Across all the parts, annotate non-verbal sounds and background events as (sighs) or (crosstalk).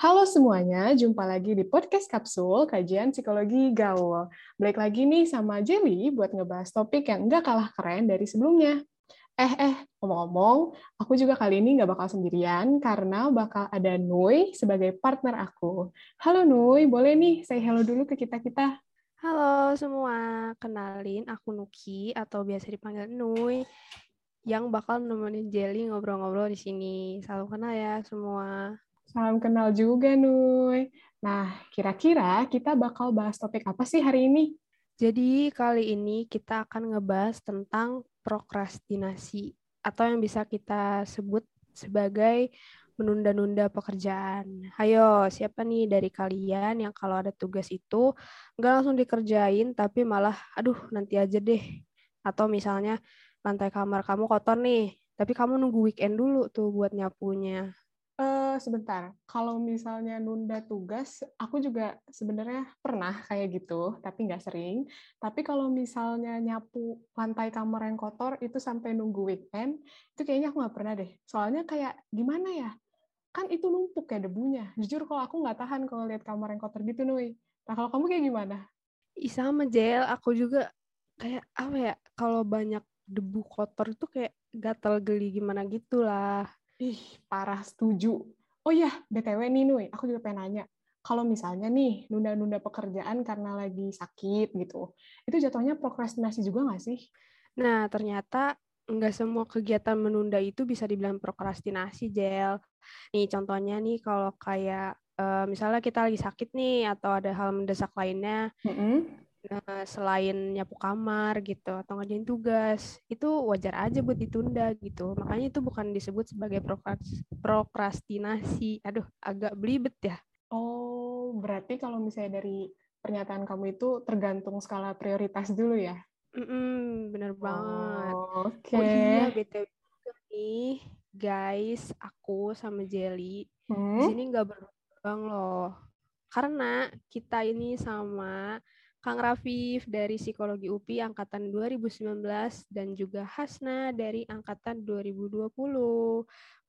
Halo semuanya, jumpa lagi di podcast Kapsul, kajian psikologi gaul. Balik lagi nih sama Jelly buat ngebahas topik yang nggak kalah keren dari sebelumnya. Eh, eh, ngomong-ngomong, aku juga kali ini nggak bakal sendirian karena bakal ada Nui sebagai partner aku. Halo Nui, boleh nih say hello dulu ke kita-kita? Halo semua, kenalin aku Nuki atau biasa dipanggil Nui yang bakal nemenin Jelly ngobrol-ngobrol di sini. Salam kenal ya semua. Salam kenal juga, Nuy. Nah, kira-kira kita bakal bahas topik apa sih hari ini? Jadi, kali ini kita akan ngebahas tentang prokrastinasi atau yang bisa kita sebut sebagai menunda-nunda pekerjaan. Ayo, siapa nih dari kalian yang kalau ada tugas itu nggak langsung dikerjain, tapi malah, aduh nanti aja deh. Atau misalnya lantai kamar kamu kotor nih, tapi kamu nunggu weekend dulu tuh buat nyapunya. Uh, sebentar, kalau misalnya nunda tugas, aku juga sebenarnya pernah kayak gitu, tapi nggak sering. Tapi kalau misalnya nyapu lantai kamar yang kotor itu sampai nunggu weekend, itu kayaknya aku nggak pernah deh. Soalnya kayak gimana ya? Kan itu numpuk ya debunya. Jujur kalau aku nggak tahan kalau lihat kamar yang kotor gitu, Nui. Nah kalau kamu kayak gimana? Ih, sama Jel, aku juga kayak apa ya? Kalau banyak debu kotor itu kayak gatal geli gimana gitulah Ih, parah setuju. Oh iya, BTW nih Nui, aku juga pengen nanya. Kalau misalnya nih, nunda-nunda pekerjaan karena lagi sakit gitu, itu jatuhnya prokrastinasi juga nggak sih? Nah, ternyata nggak semua kegiatan menunda itu bisa dibilang prokrastinasi, Jel. Nih, contohnya nih kalau kayak uh, misalnya kita lagi sakit nih, atau ada hal mendesak lainnya, mm -hmm selain nyapu kamar gitu atau ngerjain tugas, itu wajar aja buat ditunda gitu. Makanya itu bukan disebut sebagai prokrastinasi. Aduh, agak belibet ya. Oh, berarti kalau misalnya dari pernyataan kamu itu tergantung skala prioritas dulu ya? Mm -mm, bener banget. Oh, Oke. Okay. Oh iya, BTW nih, guys, aku sama Jelly hmm? di sini nggak berbang loh. Karena kita ini sama Kang Rafif dari Psikologi UPI Angkatan 2019 dan juga Hasna dari Angkatan 2020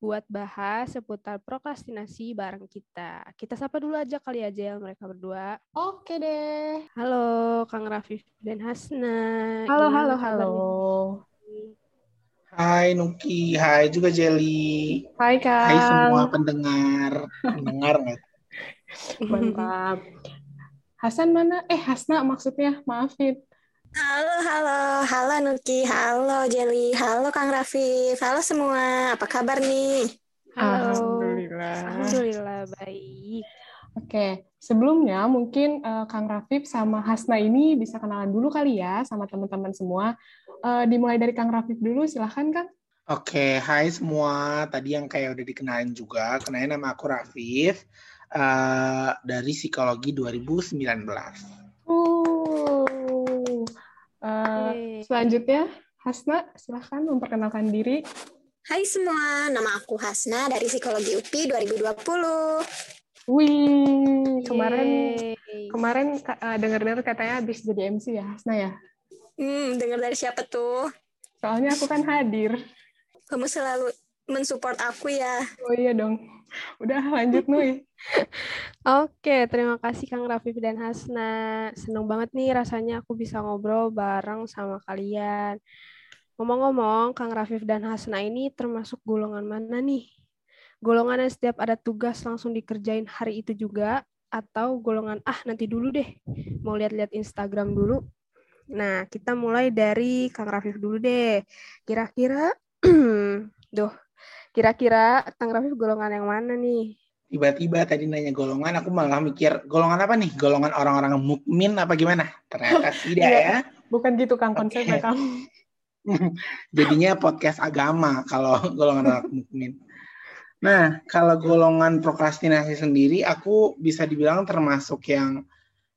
buat bahas seputar prokrastinasi bareng kita. Kita sapa dulu aja kali aja ya mereka berdua. Oke deh. Halo Kang Rafif dan Hasna. Halo, Gimana halo, halo. Hai Nuki, hai juga Jelly. Hai Kak. Hai semua pendengar. Pendengar nggak? (laughs) Mantap. Hasan mana? Eh, Hasna maksudnya, maafin. Halo, halo, halo Nuki, halo Jelly, halo Kang Rafif, halo semua, apa kabar nih? Halo. Alhamdulillah. Alhamdulillah, baik. Oke, sebelumnya mungkin uh, Kang Rafif sama Hasna ini bisa kenalan dulu kali ya sama teman-teman semua. Uh, dimulai dari Kang Rafif dulu, silahkan Kang. Oke, hai semua. Tadi yang kayak udah dikenalin juga, kenalin nama aku Rafif uh, dari psikologi 2019. Uh, uh, selanjutnya Hasna, silahkan memperkenalkan diri. Hai semua, nama aku Hasna dari Psikologi UPI 2020. Wih, kemarin Yeay. kemarin uh, dengar-dengar katanya habis jadi MC ya, Hasna ya? Hmm, dengar dari siapa tuh? Soalnya aku kan hadir. Kamu selalu mensupport aku ya. Oh iya dong. Udah lanjut Nui. (laughs) Oke, terima kasih Kang Rafif dan Hasna. Seneng banget nih rasanya aku bisa ngobrol bareng sama kalian. Ngomong-ngomong, Kang Rafif dan Hasna ini termasuk golongan mana nih? Golongan yang setiap ada tugas langsung dikerjain hari itu juga, atau golongan ah nanti dulu deh, mau lihat-lihat Instagram dulu. Nah, kita mulai dari Kang Rafif dulu deh. Kira-kira, (clears throat) duh, Kira-kira Kang Rafif golongan yang mana nih? Tiba-tiba tadi nanya golongan, aku malah mikir golongan apa nih? Golongan orang-orang mukmin apa gimana? Ternyata (laughs) tidak iya. ya. Bukan gitu Kang konsepnya okay. kamu. (laughs) Jadinya podcast agama kalau (laughs) golongan orang mukmin. Nah, kalau golongan prokrastinasi sendiri, aku bisa dibilang termasuk yang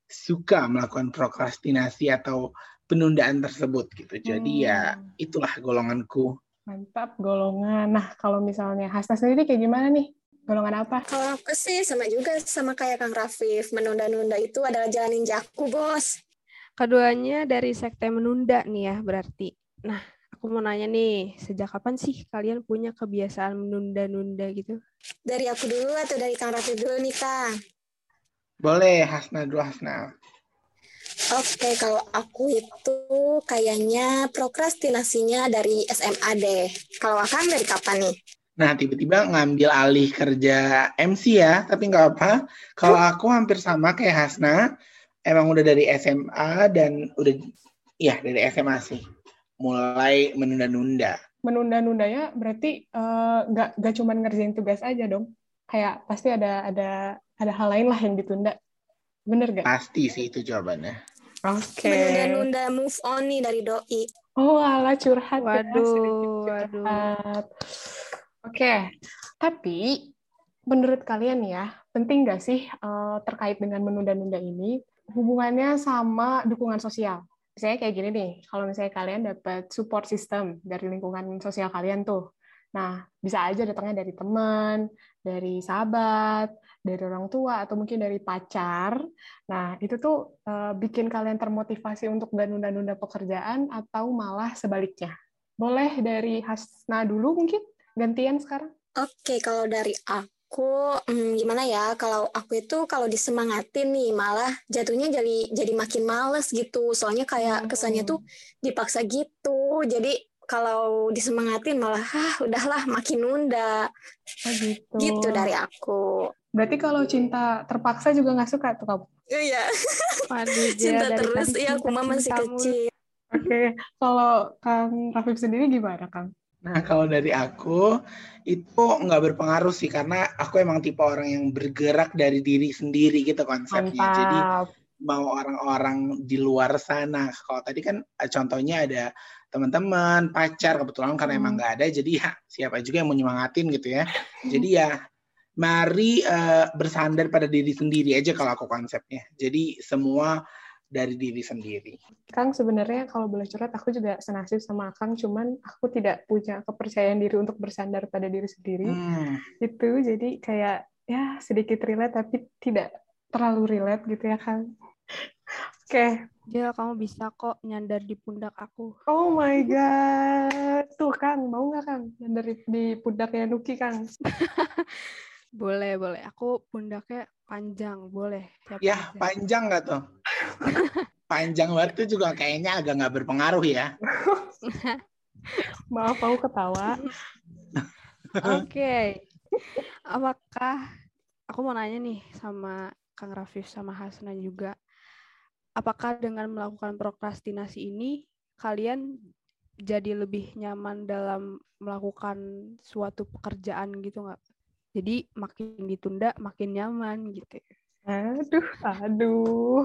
suka melakukan prokrastinasi atau penundaan tersebut gitu. Jadi ya, hmm. ya itulah golonganku. Mantap, golongan. Nah, kalau misalnya Hasta sendiri kayak gimana nih? Golongan apa? Kalau aku sih sama juga sama kayak Kang Rafif. Menunda-nunda itu adalah jalan ninjaku, bos. Keduanya dari sekte menunda nih ya berarti. Nah, aku mau nanya nih, sejak kapan sih kalian punya kebiasaan menunda-nunda gitu? Dari aku dulu atau dari Kang Raffi dulu nih, Kang? Boleh, Hasna dulu, Hasna. Oke, kalau aku itu kayaknya prokrastinasinya dari SMA deh. Kalau Akang dari kapan nih? Nah, tiba-tiba ngambil alih kerja MC ya, tapi nggak apa. Kalau aku hampir sama kayak Hasna, emang udah dari SMA dan udah, ya dari SMA sih, mulai menunda-nunda. Menunda-nundanya berarti eh, nggak nggak cuma ngerjain tugas aja dong. Kayak pasti ada ada ada hal lain lah yang ditunda. Bener gak? Pasti sih itu jawabannya. Oke. Menunda-nunda move on nih dari doi. Oh, ala curhat ya, Waduh, waduh. curhat. Oke, tapi menurut kalian ya, penting nggak sih eh, terkait dengan menunda-nunda ini hubungannya sama dukungan sosial? Misalnya kayak gini nih, kalau misalnya kalian dapat support system dari lingkungan sosial kalian tuh, nah bisa aja datangnya dari teman, dari sahabat, dari orang tua, atau mungkin dari pacar. Nah, itu tuh eh, bikin kalian termotivasi untuk nggak nunda-nunda pekerjaan atau malah sebaliknya. Boleh dari Hasna dulu mungkin? Gantian sekarang? Oke, kalau dari aku, hmm, gimana ya? Kalau aku itu kalau disemangatin nih, malah jatuhnya jadi jadi makin males gitu. Soalnya kayak kesannya tuh dipaksa gitu. Jadi kalau disemangatin malah, ah udahlah makin nunda. Oh gitu. Gitu dari aku. Berarti kalau cinta terpaksa juga nggak suka tuh kamu? Iya, Waduh, (laughs) cinta terus. Iya, aku mah masih kecil. Oke, kalau Kang Rafif sendiri gimana, Kang? Nah, kalau dari aku itu nggak berpengaruh sih karena aku emang tipe orang yang bergerak dari diri sendiri gitu konsepnya. Jadi Mantap. mau orang-orang di luar sana. Kalau tadi kan eh, contohnya ada teman-teman, pacar kebetulan karena emang Hmm. nggak ada, jadi ya siapa juga yang mau nyemangatin gitu ya. (laughs) Jadi ya mari eh, bersandar pada diri sendiri aja kalau aku konsepnya. Jadi semua dari diri sendiri. Kang sebenarnya kalau boleh curhat, aku juga senasib sama Kang, cuman aku tidak punya kepercayaan diri untuk bersandar pada diri sendiri. Hmm. Itu jadi kayak ya sedikit relate tapi tidak terlalu relate gitu ya, Kang. Oke, Jel, kamu bisa kok nyandar di pundak aku. Oh my God. Tuh, Kang. Mau nggak, Kang? Yang dari di pundaknya Nuki, Kang. (laughs) Boleh, boleh. Aku pundaknya panjang, boleh. Siapa Ya, aja. panjang nggak tuh? (laughs) panjang banget tuh juga kayaknya agak nggak berpengaruh ya. (laughs) Maaf, aku ketawa. (laughs) Oke. Apakah aku mau nanya nih sama Kang Rafif sama Hasna juga. Apakah dengan melakukan prokrastinasi ini kalian jadi lebih nyaman dalam melakukan suatu pekerjaan gitu nggak? Jadi makin ditunda makin nyaman gitu. Aduh, aduh.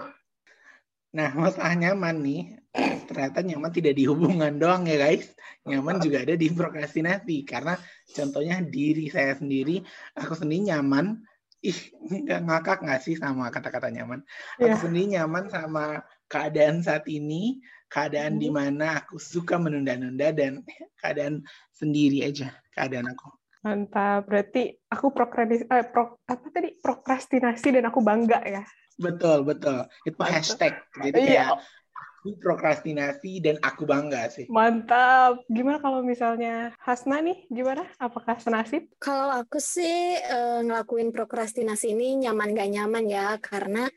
Nah, masalah nyaman nih, ternyata nyaman tidak di hubungan doang ya guys. Nyaman juga ada di prokrastinasi. Karena contohnya diri saya sendiri, aku sendiri nyaman. Ih, nggak ngakak nggak sih sama kata-kata nyaman? Aku Iya. sendiri nyaman sama keadaan saat ini, keadaan Hmm. di mana aku suka menunda-nunda dan keadaan sendiri aja, keadaan aku. Mantap. Berarti aku prokrastinasi, eh, pro, apa tadi? Prokrastinasi dan aku bangga ya. Betul, betul. Itu Mantap. hashtag. Jadi Iya, kayak aku prokrastinasi dan aku bangga sih. mantap. Gimana kalau misalnya Hasna nih, gimana? Apakah senasib? Kalau aku sih eh, ngelakuin prokrastinasi ini nyaman gak nyaman ya, karena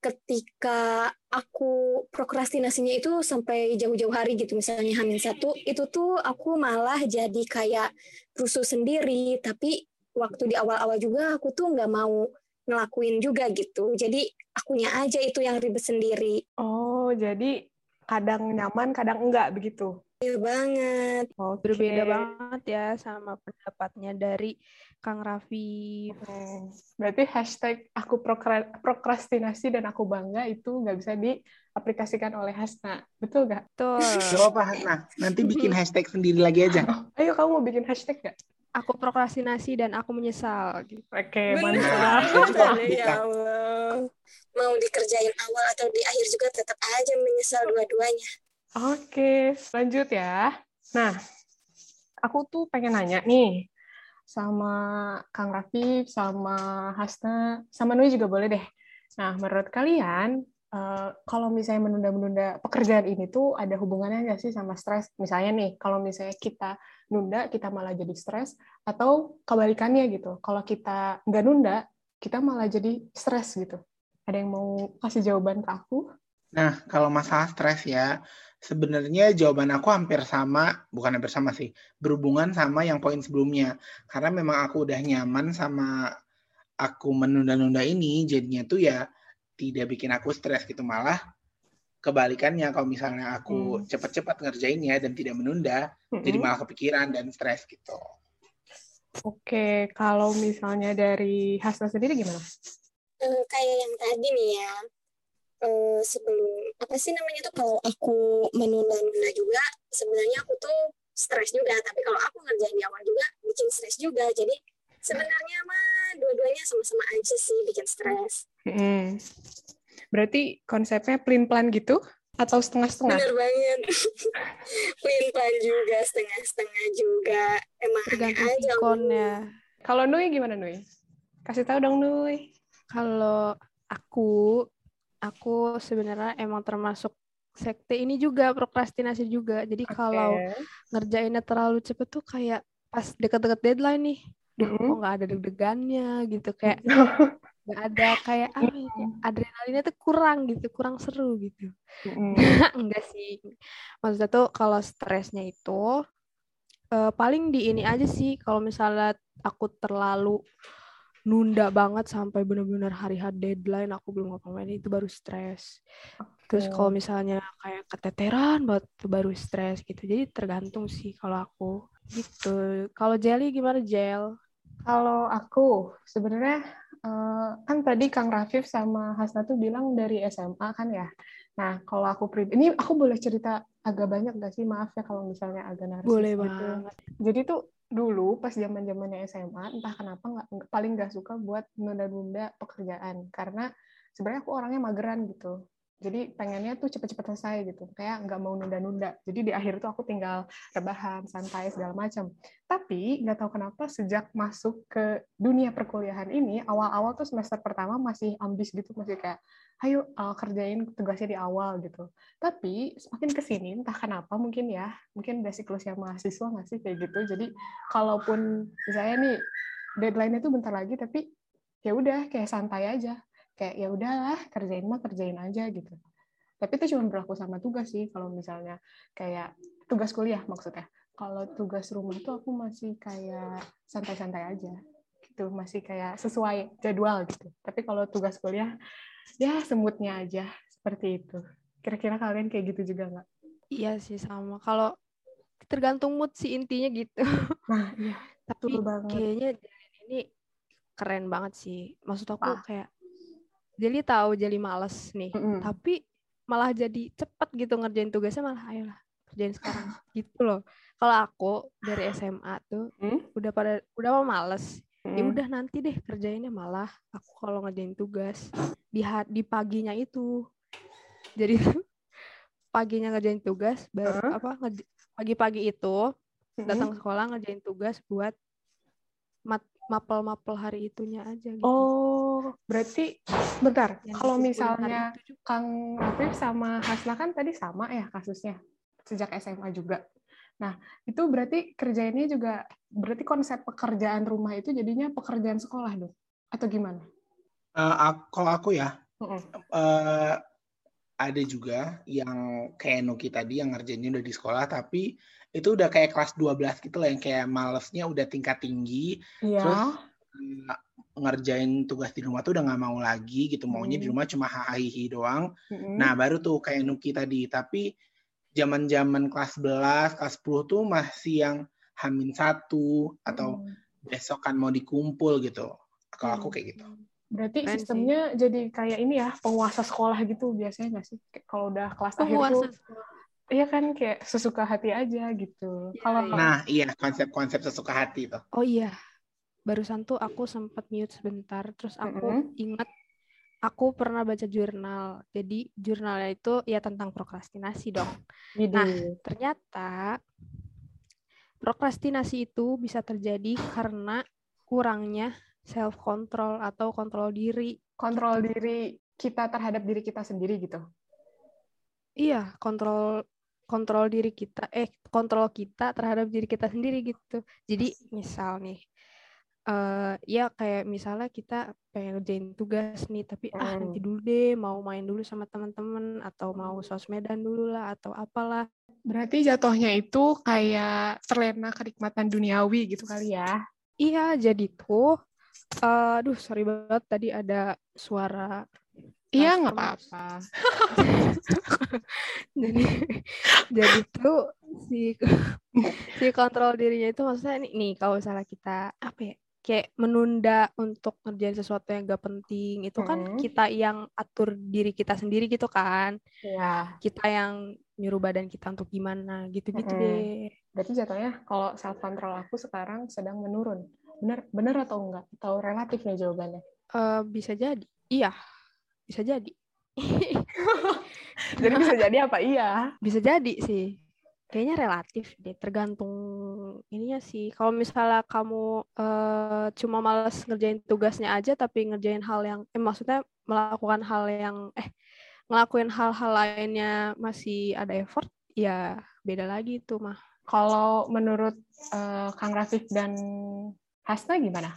ketika aku prokrastinasinya itu sampai jauh-jauh hari gitu, misalnya Hamin satu, itu tuh aku malah jadi kayak rusuh sendiri, tapi waktu di awal-awal juga aku tuh nggak mau ngelakuin juga gitu. Jadi akunya aja itu yang ribet sendiri. Oh, jadi kadang nyaman, kadang enggak begitu. Iya banget. Oke. Berbeda banget ya sama pendapatnya dari Kang Raffi. Hmm, Berarti hashtag aku prokra- prokrastinasi dan aku bangga itu nggak bisa diaplikasikan oleh Hasna. Betul nggak? Betul. Gak apa Nah, nanti bikin hashtag sendiri lagi aja. Ayo kamu mau bikin hashtag nggak? Aku prokrastinasi dan aku menyesal gitu. Oke, Bener mantap. Banget, bisa. ya Allah. Mau dikerjain awal atau di akhir juga tetap aja menyesal dua-duanya. Oke, lanjut ya. Nah, aku tuh pengen nanya nih sama Kang Rafif, sama Hasna, sama Nui juga boleh deh. Nah, menurut kalian, uh, kalau misalnya menunda-menunda pekerjaan ini tuh ada hubungannya nggak sih sama stres? Misalnya nih, kalau misalnya kita nunda, kita malah jadi stres, atau kebalikannya gitu. Kalau kita nggak nunda, kita malah jadi stres gitu. Ada yang mau kasih jawaban ke aku? Nah, kalau masalah stres ya, sebenarnya jawaban aku hampir sama, bukan hampir sama sih, berhubungan sama yang poin sebelumnya. Karena memang aku udah nyaman sama aku menunda-nunda ini, jadinya tuh ya tidak bikin aku stres gitu malah kebalikannya kalau misalnya aku hmm. cepat-cepat ngerjainnya dan tidak menunda hmm. jadi malah kepikiran dan stres gitu. Oke, kalau misalnya dari Hasna sendiri gimana? Uh, kayak yang tadi nih ya, uh, sebelum apa sih namanya tuh kalau aku menunda-nunda juga, sebenarnya aku tuh stres juga. Tapi kalau aku ngerjain di awal juga, bikin stres juga. Jadi sebenarnya mah dua-duanya sama-sama aja sih bikin stres. Hmm. Berarti konsepnya pelin plan gitu atau setengah-setengah? Bener banget. (laughs) pelin plan juga, setengah-setengah juga. Emang Tergantung aneh aja. Konnya. Kalau Nui gimana Nui? Kasih tahu dong Nui. Kalau aku, aku sebenarnya emang termasuk sekte ini juga prokrastinasi juga. Jadi okay. kalau ngerjainnya terlalu cepet tuh kayak pas deket-deket deadline nih, mm -hmm. kok nggak ada deg-degannya gitu kayak (laughs) nggak ada kayak ya, adrenalinnya tuh kurang gitu kurang seru gitu mm. (laughs) enggak sih maksudnya tuh kalau stresnya itu uh, paling di ini aja sih kalau misalnya aku terlalu nunda banget sampai benar-benar hari hari deadline aku belum ngapain itu baru stres terus kalau misalnya kayak keteteran itu baru stres gitu jadi tergantung sih kalau aku gitu kalau Jelly gimana Jel kalau aku sebenarnya uh, kan tadi Kang Rafif sama Hasna tuh bilang dari SMA kan ya. Nah kalau aku pribadi, ini aku boleh cerita agak banyak gak sih? Maaf ya kalau misalnya agak narsis. Boleh gitu. banget. Jadi tuh dulu pas zaman zamannya SMA, entah kenapa nggak paling nggak suka buat nunda-nunda pekerjaan. Karena sebenarnya aku orangnya mageran gitu. Jadi pengennya tuh cepet-cepet selesai gitu. Kayak nggak mau nunda-nunda. Jadi di akhir tuh aku tinggal rebahan santai segala macam. Tapi nggak tahu kenapa sejak masuk ke dunia perkuliahan ini awal-awal tuh semester pertama masih ambis gitu. Masih kayak ayo uh, kerjain tugasnya di awal gitu. Tapi semakin ke sini entah kenapa mungkin ya mungkin udah siklusnya mahasiswa nggak sih kayak gitu. Jadi kalaupun misalnya nih deadline-nya tuh bentar lagi tapi ya udah kayak santai aja. Kayak ya udahlah kerjain mah kerjain aja gitu. Tapi itu cuma berlaku sama tugas sih kalau misalnya kayak tugas kuliah maksudnya. Kalau tugas rumah tuh aku masih kayak santai-santai aja gitu. Masih kayak sesuai jadwal gitu. Tapi kalau tugas kuliah ya semutnya aja. Seperti itu. Kira-kira kalian kayak gitu juga nggak? Iya sih sama. Kalau tergantung mood sih intinya gitu. Nah iya. Tapi kayaknya ini keren banget sih. Maksud aku Wah. kayak jadi tahu jadi males nih. Mm -hmm. tapi malah jadi cepet gitu ngerjain tugasnya malah ayolah kerjain sekarang. (laughs) Gitu loh. Kalau aku dari (sighs) SMA tuh mm? udah pada udah mau males. Mm. ya udah nanti deh kerjainnya malah aku kalau ngerjain tugas di di paginya itu jadi (laughs) paginya ngerjain tugas baru uh? apa pagi-pagi itu datang sekolah ngerjain tugas buat mat mapel-mapel hari itunya aja gitu. Oh, berarti bentar. Kalau misalnya Kang Rafif sama Hasna kan tadi sama ya kasusnya sejak SMA juga. Nah, itu berarti kerjainnya juga berarti konsep pekerjaan rumah itu jadinya pekerjaan sekolah dong atau gimana? Uh, kalau aku ya, uh -uh. Uh, ada juga yang kayak Nuki tadi yang ngerjainnya udah di sekolah tapi itu udah kayak kelas 12 gitu lah yang kayak malesnya udah tingkat tinggi yeah. terus uh, ngerjain tugas di rumah tuh udah nggak mau lagi gitu maunya mm. di rumah cuma hahihi doang mm. nah baru tuh kayak Nuki tadi tapi zaman zaman kelas 11 kelas 10 tuh masih yang hamin satu atau mm. besok kan mau dikumpul gitu kalau mm. aku kayak gitu Berarti Keren sistemnya sih. jadi kayak ini ya, penguasa sekolah gitu biasanya nggak sih? Kalau udah kelas penguasa akhir tuh, iya kan kayak sesuka hati aja gitu. Ya, Kalau iya. Nah iya konsep-konsep sesuka hati itu. Oh iya, barusan tuh aku sempat mute sebentar, terus aku mm -hmm. ingat aku pernah baca jurnal. Jadi jurnalnya itu ya tentang prokrastinasi dong. Jadi. Nah ternyata prokrastinasi itu bisa terjadi karena kurangnya self control atau kontrol diri. Kontrol diri. kita terhadap diri kita sendiri gitu. Iya, kontrol kontrol diri kita eh kontrol kita terhadap diri kita sendiri gitu. Jadi misal nih uh, ya kayak misalnya kita pengen ngerjain tugas nih tapi ah nanti dulu deh mau main dulu sama teman-teman atau mau sosmedan dulu lah atau apalah. Berarti jatuhnya itu kayak terlena kenikmatan duniawi gitu kali ya. Iya, jadi tuh uh, aduh sorry banget tadi ada suara Iya nggak apa-apa. (laughs) jadi jadi tuh si si kontrol dirinya itu maksudnya nih, nih kalau misalnya kita apa ya kayak menunda untuk ngerjain sesuatu yang gak penting itu kan hmm. kita yang atur diri kita sendiri gitu kan. Iya. Kita yang nyuruh badan kita untuk gimana gitu-gitu hmm. deh. Berarti jatuhnya kalau self control aku sekarang sedang menurun. Benar benar atau enggak? Atau relatif nih jawabannya? Uh, bisa jadi. Iya bisa jadi (laughs) jadi bisa jadi apa iya bisa jadi sih kayaknya relatif deh tergantung ininya sih kalau misalnya kamu uh, cuma males ngerjain tugasnya aja tapi ngerjain hal yang eh maksudnya melakukan hal yang eh ngelakuin hal-hal lainnya masih ada effort ya beda lagi itu mah kalau menurut uh, Kang Rafif dan Hasna gimana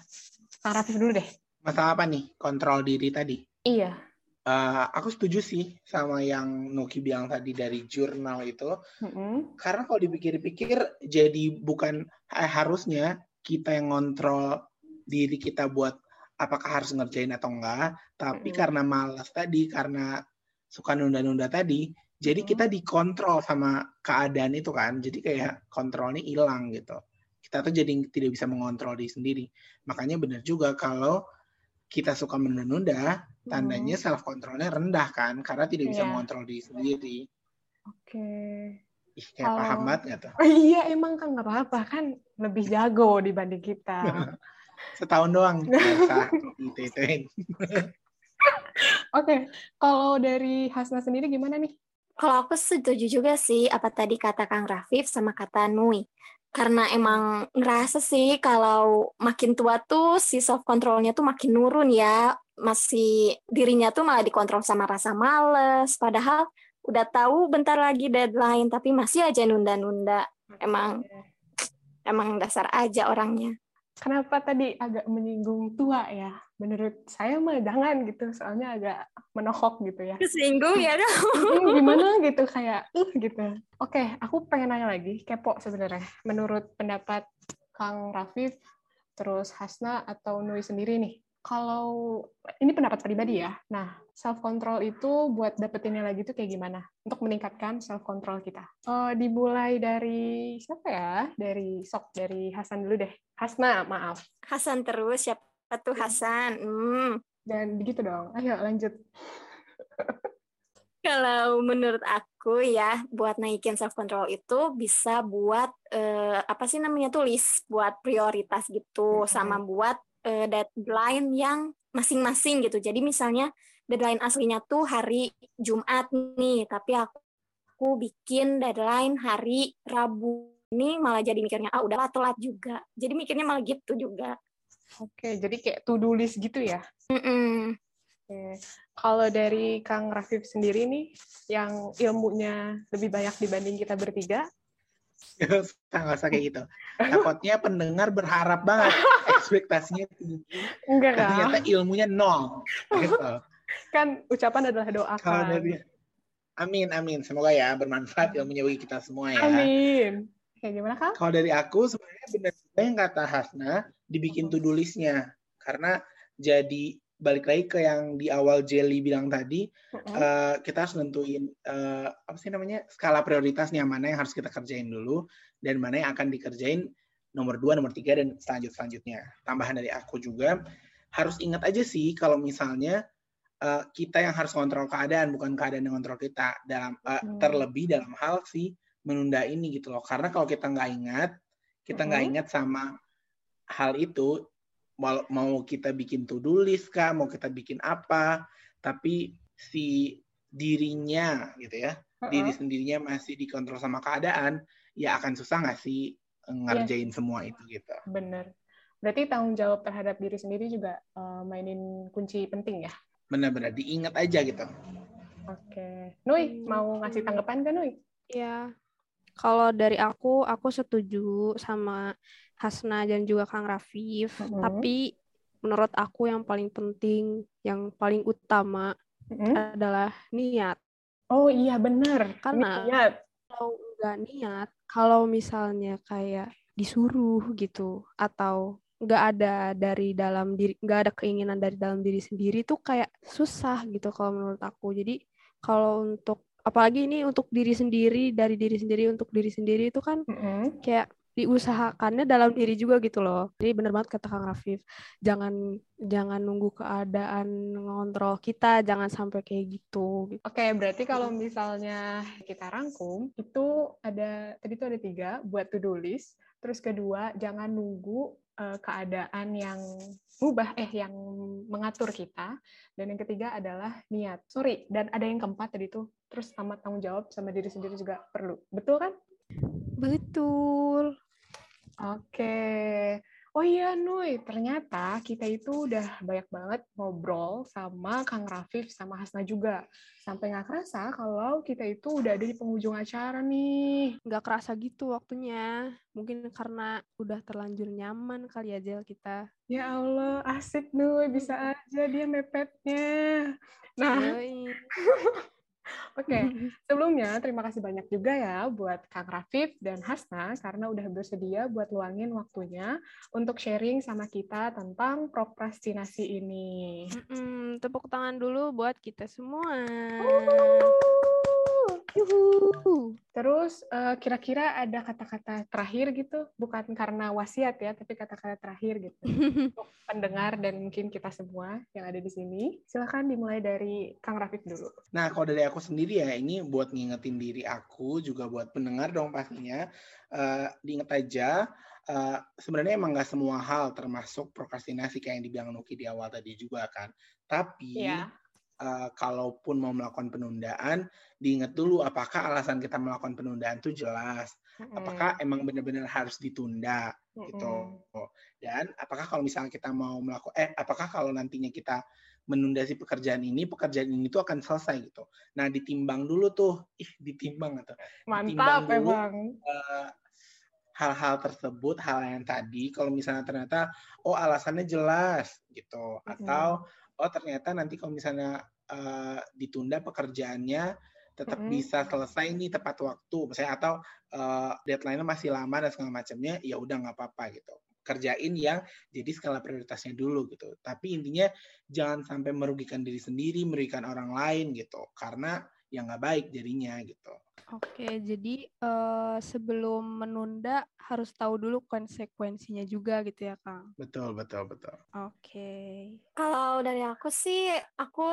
Kang Rafif dulu deh masalah apa nih kontrol diri tadi iya Uh, aku setuju sih sama yang Nuki bilang tadi dari jurnal itu, mm-hmm. karena kalau dipikir-pikir jadi bukan eh, harusnya kita yang ngontrol diri kita buat apakah harus ngerjain atau enggak, tapi mm-hmm. karena malas tadi, karena suka nunda-nunda tadi, jadi mm-hmm. kita dikontrol sama keadaan itu kan, jadi kayak kontrolnya hilang gitu. Kita tuh jadi tidak bisa mengontrol diri sendiri. Makanya benar juga kalau kita suka menunda-nunda, tandanya hmm. self controlnya rendah kan, karena tidak bisa yeah. mengontrol diri sendiri. Oke. Okay. Ih, kayak paham banget gak tuh? Oh, (laughs) iya, emang kan nggak apa-apa kan lebih jago dibanding kita. (laughs) Setahun doang. (laughs) Oke, kalau dari Hasna sendiri gimana nih? Kalau aku setuju juga sih apa tadi kata Kang Rafif sama kata Nui karena emang ngerasa sih kalau makin tua tuh si self controlnya tuh makin nurun ya. Masih dirinya tuh malah dikontrol sama rasa males. Padahal udah tahu bentar lagi deadline tapi masih aja nunda-nunda. Emang emang dasar aja orangnya kenapa tadi agak menyinggung tua ya? Menurut saya mah jangan gitu soalnya agak menohok gitu ya. Kesinggung ya hmm, (laughs) gimana gitu kayak uh gitu. Oke aku pengen nanya lagi kepo sebenarnya menurut pendapat Kang Rafif terus Hasna atau Nui sendiri nih kalau ini pendapat pribadi ya. Nah, self control itu buat dapetinnya lagi tuh kayak gimana? Untuk meningkatkan self control kita. Oh, dimulai dari siapa ya? Dari sok dari Hasan dulu deh. Hasna, maaf. Hasan terus siapa tuh Hasan? Hmm. Dan begitu dong. Ayo lanjut. Kalau menurut aku ya, buat naikin self control itu bisa buat eh, apa sih namanya tuh list buat prioritas gitu, sama buat uh, deadline yang masing-masing gitu. Jadi misalnya deadline aslinya tuh hari Jumat nih, tapi aku, aku bikin deadline hari Rabu. Ini malah jadi mikirnya ah udahlah telat juga. Jadi mikirnya malah gitu juga. Oke, jadi kayak to do list gitu ya. Mm -mm. Oke. Kalau dari Kang Rafif sendiri nih, yang ilmunya lebih banyak dibanding kita bertiga, (laughs) nggak usah kayak gitu. Takutnya pendengar berharap banget (laughs) ekspektasinya tinggi. Enggak kan? Ternyata ilmunya nol. Gitu. (laughs) Kan ucapan adalah doa kan. Dari... Amin, amin. Semoga ya bermanfaat ilmunya bagi kita semua ya. Amin. Kayak gimana kak? Kalau dari aku sebenarnya benar yang kata Hasna dibikin to-do listnya karena jadi balik lagi ke yang di awal Jelly bilang tadi, uh-huh. uh, kita harus nentuin uh, apa sih namanya skala prioritasnya mana yang harus kita kerjain dulu dan mana yang akan dikerjain nomor dua, nomor tiga dan selanjut selanjutnya. Tambahan dari aku juga harus ingat aja sih kalau misalnya uh, kita yang harus kontrol keadaan bukan keadaan yang kontrol kita dalam uh, hmm. terlebih dalam hal sih menunda ini gitu loh. Karena kalau kita nggak ingat, kita nggak hmm. ingat sama hal itu mau, mau kita bikin to-do list kah, mau kita bikin apa, tapi si dirinya gitu ya, uh-uh. diri sendirinya masih dikontrol sama keadaan, ya akan susah nggak sih ngerjain yeah. semua itu gitu. Bener. Berarti tanggung jawab terhadap diri sendiri juga uh, mainin kunci penting ya? benar-benar diingat aja gitu. Oke. Nui, mau ngasih tanggapan kan Nui? Ya, kalau dari aku, aku setuju sama Hasna dan juga Kang Rafif. Mm-hmm. Tapi menurut aku yang paling penting, yang paling utama Mm-mm. adalah niat. Oh iya benar. Karena- Niat. Kalau nggak niat, kalau misalnya kayak disuruh gitu, atau nggak ada dari dalam diri, nggak ada keinginan dari dalam diri sendiri tuh kayak susah gitu kalau menurut aku. Jadi kalau untuk apalagi ini untuk diri sendiri, dari diri sendiri untuk diri sendiri itu kan Mm-mm. kayak diusahakannya dalam diri juga gitu loh. Jadi bener banget kata Kang Rafif, jangan jangan nunggu keadaan ngontrol kita, jangan sampai kayak gitu. Oke, berarti kalau misalnya kita rangkum, itu ada, tadi itu ada tiga, buat to-do list. Terus kedua, jangan nunggu eh, keadaan yang mubah, eh, yang mengatur kita. Dan yang ketiga adalah niat. Sorry, dan ada yang keempat tadi itu, terus amat tanggung jawab sama diri sendiri juga perlu. Betul kan? Betul. Oke. Oh iya, Nui, ternyata kita itu udah banyak banget ngobrol sama Kang Rafif sama Hasna juga. Sampai nggak kerasa kalau kita itu udah ada di penghujung acara nih. nggak kerasa gitu waktunya. Mungkin karena udah terlanjur nyaman kali aja kita. Ya Allah, asik Nui, bisa aja dia mepetnya. Nah, (laughs) Oke. Sebelumnya, terima kasih banyak juga ya buat Kang Rafif dan Hasna karena udah bersedia buat luangin waktunya untuk sharing sama kita tentang prokrastinasi ini. Mm-mm, tepuk tangan dulu buat kita semua. Yuhu. Terus eh, kira-kira ada kata-kata terakhir gitu, bukan karena wasiat ya, tapi kata-kata terakhir gitu (laughs) untuk pendengar dan mungkin kita semua yang ada di sini. Silakan dimulai dari Kang Rafif dulu. Nah, kalau dari aku sendiri ya, ini buat ngingetin diri aku, juga buat pendengar dong pastinya. Eh, diingat aja, eh, sebenarnya emang nggak semua hal termasuk prokrastinasi kayak yang dibilang Nuki di awal tadi juga kan. Tapi Iya. Eh, kalaupun mau melakukan penundaan, diingat dulu apakah alasan kita melakukan penundaan itu jelas. Apakah emang benar-benar harus ditunda gitu. Dan apakah kalau misalnya kita mau melakukan, eh, apakah kalau nantinya kita menunda si pekerjaan ini, pekerjaan ini tuh akan selesai gitu. Nah, ditimbang dulu tuh, ih ditimbang atau Mantap dulu. emang. eh, hal-hal tersebut, hal yang tadi, kalau misalnya ternyata, oh alasannya jelas gitu, atau oh ternyata nanti kalau misalnya eh, ditunda pekerjaannya tetap Mm-mm. bisa selesai nih tepat waktu, misalnya atau eh, deadline-nya masih lama dan segala macamnya, ya udah nggak apa-apa gitu. Kerjain yang jadi skala prioritasnya dulu gitu. Tapi intinya jangan sampai merugikan diri sendiri, merugikan orang lain gitu, karena ya nggak baik jadinya gitu. Oke, jadi eh, sebelum menunda harus tahu dulu konsekuensinya juga gitu ya, Kang. Betul, betul, betul. Oke. Kalau dari aku sih, aku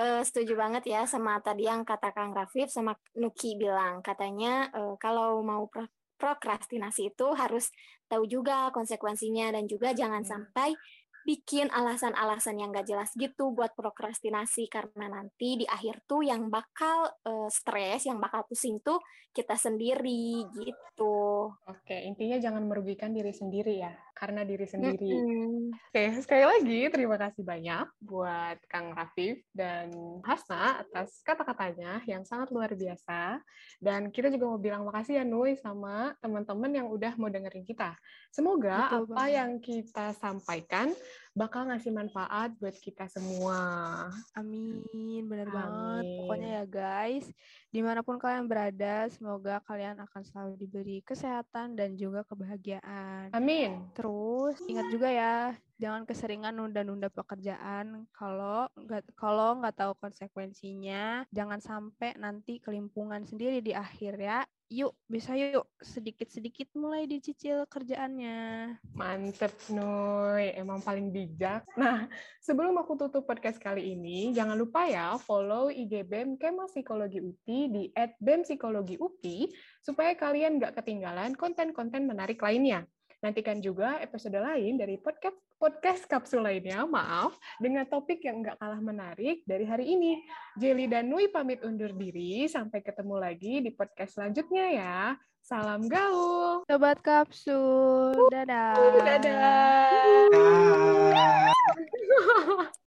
eh, setuju banget ya sama tadi yang kata Kang Rafif sama Nuki bilang. Katanya eh, kalau mau pro- prokrastinasi itu harus tahu juga konsekuensinya dan juga jangan Hmm. sampai bikin alasan-alasan yang gak jelas gitu buat prokrastinasi karena nanti di akhir tuh yang bakal eh, stres, yang bakal pusing tuh kita sendiri gitu. Oke, intinya jangan merugikan diri sendiri ya, karena diri sendiri. Oke, sekali lagi terima kasih banyak buat Kang Rafif dan Hasna atas kata-katanya yang sangat luar biasa. Dan kita juga mau bilang makasih ya Nui sama teman-teman yang udah mau dengerin kita. Semoga Betul apa banget. yang kita sampaikan bakal ngasih manfaat buat kita semua. Amin, benar banget. Pokoknya ya guys, di mana pun kalian berada, semoga kalian akan selalu diberi kesehatan dan juga kebahagiaan. Amin. Terus ingat juga ya, jangan keseringan nunda-nunda pekerjaan. Kalau nggak kalau nggak tahu konsekuensinya, jangan sampai nanti kelimpungan sendiri di akhir ya. Yuk, bisa yuk sedikit-sedikit mulai dicicil kerjaannya. Mantep, Nui. Emang paling bijak. Nah, sebelum aku tutup podcast kali ini, jangan lupa ya follow IG BEM Kema Psikologi UPI di @bempsikologiupi supaya kalian nggak ketinggalan konten-konten menarik lainnya. Nantikan juga episode lain dari podcast podcast kapsul lainnya, maaf, dengan topik yang nggak kalah menarik dari hari ini. Jelly dan Nui pamit undur diri. Sampai ketemu lagi di podcast selanjutnya ya. Salam gaul. Sobat Kapsul, dadah. Dadah. Ah. (laughs)